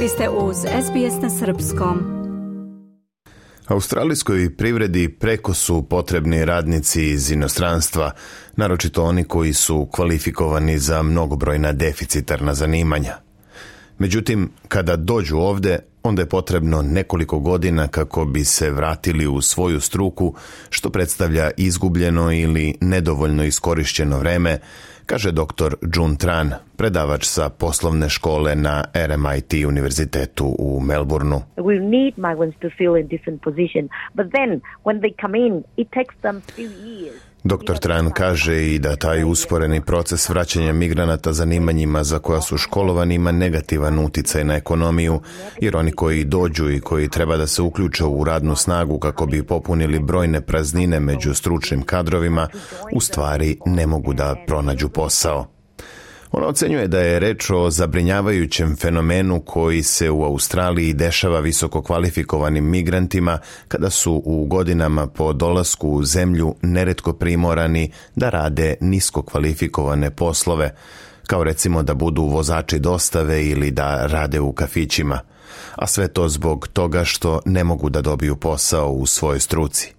Vi ste uz SBS na Srpskom. Australijskoj privredi preko su potrebni radnici iz inostranstva, naročito oni koji su kvalifikovani za mnogobrojna deficitarna zanimanja. Međutim, kada dođu ovde, onda je potrebno nekoliko godina kako bi se vratili u svoju struku, što predstavlja izgubljeno ili nedovoljno iskorišćeno vreme, kaže dr. Jun Tran, predavač sa poslovne škole na RMIT univerzitetu u Melbourneu. We need migrants to feel in different position, but then when they come in, it takes them few years. Dr. Tran kaže i da taj usporeni proces vraćanja migranata zanimanjima za koja su školovani ima negativan uticaj na ekonomiju, jer oni koji dođu i koji treba da se uključe u radnu snagu kako bi popunili brojne praznine među stručnim kadrovima, u stvari ne mogu da pronađu posao. Ona ocenjuje da je reč o zabrinjavajućem fenomenu koji se u Australiji dešava visoko kvalifikovanim migrantima kada su u godinama po dolasku u zemlju neretko primorani da rade nisko kvalifikovane poslove, kao recimo da budu vozači dostave ili da rade u kafićima, a sve to zbog toga što ne mogu da dobiju posao u svojoj struci.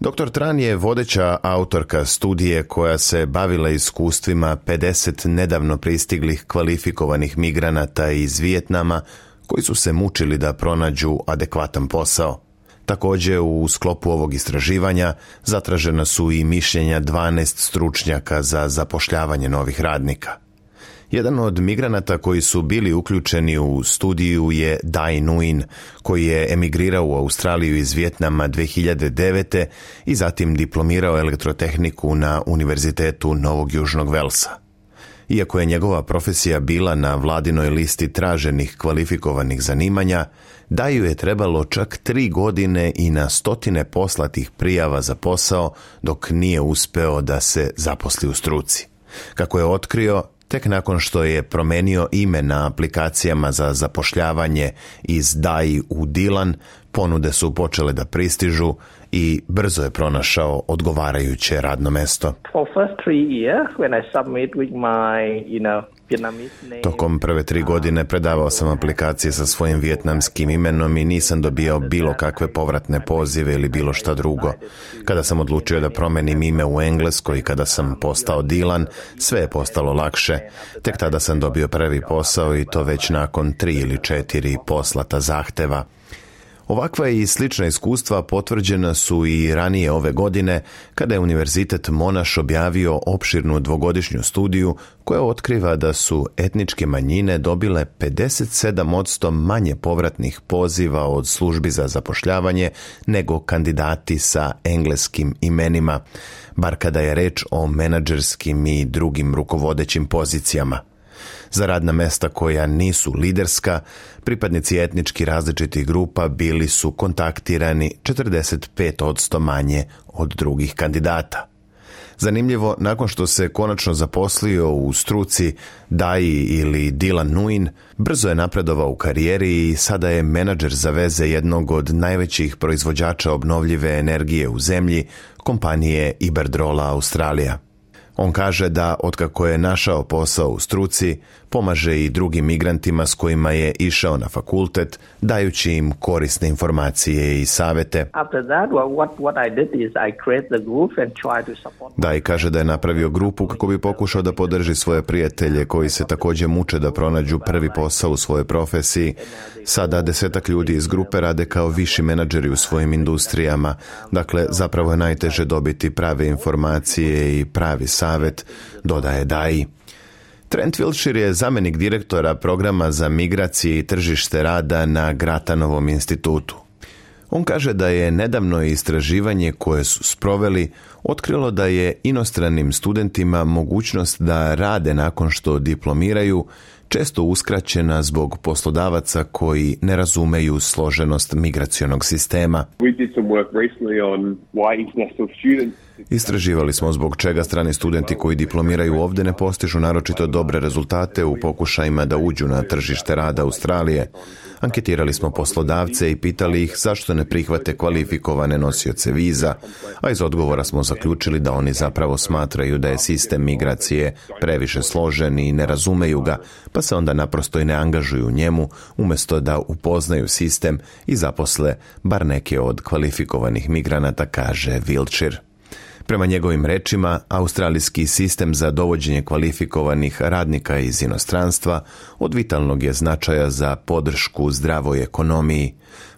Dr. Tran je vodeća autorka studije koja se bavila iskustvima 50 nedavno pristiglih kvalifikovanih migranata iz Vijetnama koji su se mučili da pronađu adekvatan posao. Također u sklopu ovog istraživanja zatražena su i mišljenja 12 stručnjaka za zapošljavanje novih radnika. Jedan od migranata koji su bili uključeni u studiju je Dai Nguyen, koji je emigrirao u Australiju iz Vjetnama 2009. i zatim diplomirao elektrotehniku na Univerzitetu Novog Južnog Velsa. Iako je njegova profesija bila na vladinoj listi traženih kvalifikovanih zanimanja, Daju je trebalo čak tri godine i na stotine poslatih prijava za posao dok nije uspeo da se zaposli u struci. Kako je otkrio, Tek nakon što je promenio ime na aplikacijama za zapošljavanje iz DAI u Dilan, ponude su počele da pristižu i brzo je pronašao odgovarajuće radno mesto. I Tokom prve tri godine predavao sam aplikacije sa svojim vjetnamskim imenom i nisam dobijao bilo kakve povratne pozive ili bilo šta drugo. Kada sam odlučio da promenim ime u Engleskoj i kada sam postao Dilan, sve je postalo lakše. Tek tada sam dobio prvi posao i to već nakon tri ili četiri poslata zahteva. Ovakva i slična iskustva potvrđena su i ranije ove godine kada je Univerzitet Monaš objavio opširnu dvogodišnju studiju koja otkriva da su etničke manjine dobile 57% manje povratnih poziva od službi za zapošljavanje nego kandidati sa engleskim imenima, bar kada je reč o menadžerskim i drugim rukovodećim pozicijama. Za radna mesta koja nisu liderska, pripadnici etnički različitih grupa bili su kontaktirani 45% manje od drugih kandidata. Zanimljivo, nakon što se konačno zaposlio u struci Daji ili Dylan Nuin, brzo je napredovao u karijeri i sada je menadžer za veze jednog od najvećih proizvođača obnovljive energije u zemlji, kompanije Iberdrola Australija. On kaže da otkako je našao posao u struci, pomaže i drugim migrantima s kojima je išao na fakultet, dajući im korisne informacije i savete. Da i kaže da je napravio grupu kako bi pokušao da podrži svoje prijatelje koji se također muče da pronađu prvi posao u svojoj profesiji. Sada desetak ljudi iz grupe rade kao viši menadžeri u svojim industrijama. Dakle, zapravo je najteže dobiti prave informacije i pravi savjet savjet, dodaje Daji. Trent Wilshire je zamjenik direktora programa za migracije i tržište rada na Gratanovom institutu. On kaže da je nedavno istraživanje koje su sproveli otkrilo da je inostranim studentima mogućnost da rade nakon što diplomiraju često uskraćena zbog poslodavaca koji ne razumeju složenost migracionog sistema. Istraživali smo zbog čega strani studenti koji diplomiraju ovdje ne postižu naročito dobre rezultate u pokušajima da uđu na tržište rada Australije. Anketirali smo poslodavce i pitali ih zašto ne prihvate kvalifikovane nosioce viza, a iz odgovora smo zaključili da oni zapravo smatraju da je sistem migracije previše složen i ne razumeju ga, pa se onda naprosto i ne angažuju njemu umjesto da upoznaju sistem i zaposle bar neke od kvalifikovanih migranata, kaže Vilčir. Prema njegovim rečima, australijski sistem za dovođenje kvalifikovanih radnika iz inostranstva od vitalnog je značaja za podršku zdravoj ekonomiji,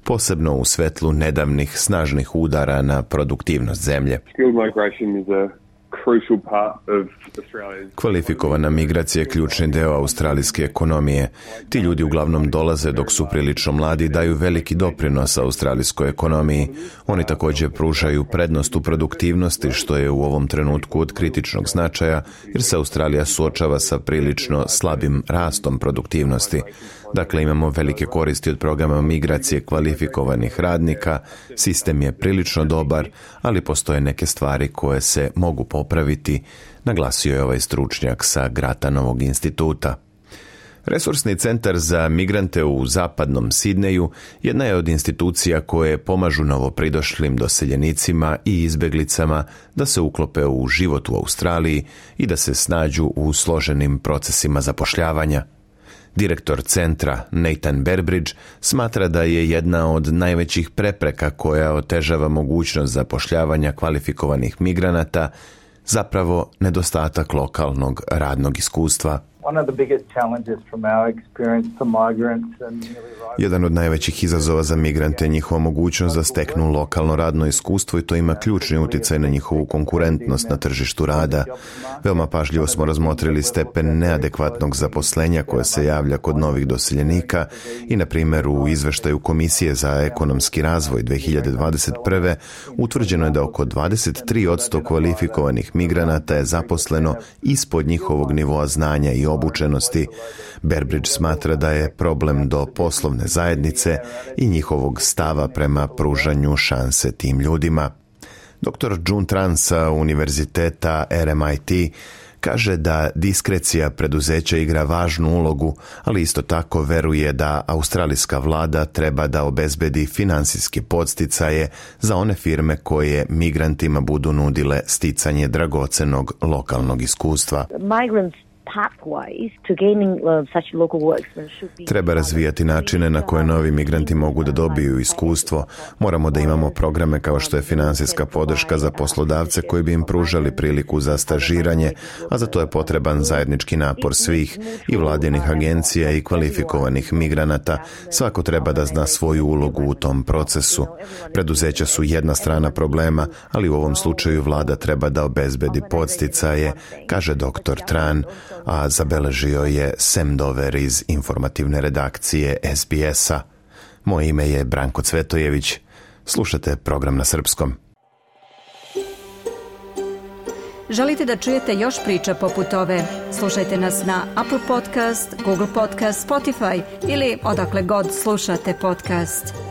posebno u svetlu nedavnih snažnih udara na produktivnost zemlje. Kvalifikovana migracija je ključni deo australijske ekonomije. Ti ljudi uglavnom dolaze dok su prilično mladi daju veliki doprinos australijskoj ekonomiji. Oni također pružaju prednost u produktivnosti što je u ovom trenutku od kritičnog značaja jer se Australija suočava sa prilično slabim rastom produktivnosti. Dakle, imamo velike koristi od programa migracije kvalifikovanih radnika, sistem je prilično dobar, ali postoje neke stvari koje se mogu popraviti popraviti, naglasio je ovaj stručnjak sa Gratanovog instituta. Resursni centar za migrante u zapadnom Sidneju jedna je od institucija koje pomažu novopridošlim doseljenicima i izbjeglicama da se uklope u život u Australiji i da se snađu u složenim procesima zapošljavanja. Direktor centra Nathan Berbridge smatra da je jedna od najvećih prepreka koja otežava mogućnost zapošljavanja kvalifikovanih migranata zapravo nedostatak lokalnog radnog iskustva jedan od najvećih izazova za migrante je njihova mogućnost da steknu lokalno radno iskustvo i to ima ključni utjecaj na njihovu konkurentnost na tržištu rada. Veoma pažljivo smo razmotrili stepen neadekvatnog zaposlenja koje se javlja kod novih doseljenika i, na primjer, u izveštaju Komisije za ekonomski razvoj 2021. utvrđeno je da oko 23% kvalifikovanih migranata je zaposleno ispod njihovog nivoa znanja i obučenosti. Berbridge smatra da je problem do poslovne zajednice i njihovog stava prema pružanju šanse tim ljudima. Dr. Jun Tran sa Univerziteta RMIT kaže da diskrecija preduzeća igra važnu ulogu, ali isto tako veruje da australijska vlada treba da obezbedi financijski podsticaje za one firme koje migrantima budu nudile sticanje dragocenog lokalnog iskustva. Migrants Uh, treba razvijati načine na koje novi migranti mogu da dobiju iskustvo. Moramo da imamo programe kao što je financijska podrška za poslodavce koji bi im pružali priliku za stažiranje, a za to je potreban zajednički napor svih i vladinih agencija i kvalifikovanih migranata. Svako treba da zna svoju ulogu u tom procesu. Preduzeća su jedna strana problema, ali u ovom slučaju vlada treba da obezbedi podsticaje, kaže dr. Tran a zabeležio je Sam Dover iz informativne redakcije SBS-a. Moje ime je Branko Cvetojević. Slušate program na srpskom. Želite da čujete još priča poput ove? Slušajte nas na Apple Podcast, Google Podcast, Spotify ili odakle god slušate podcast.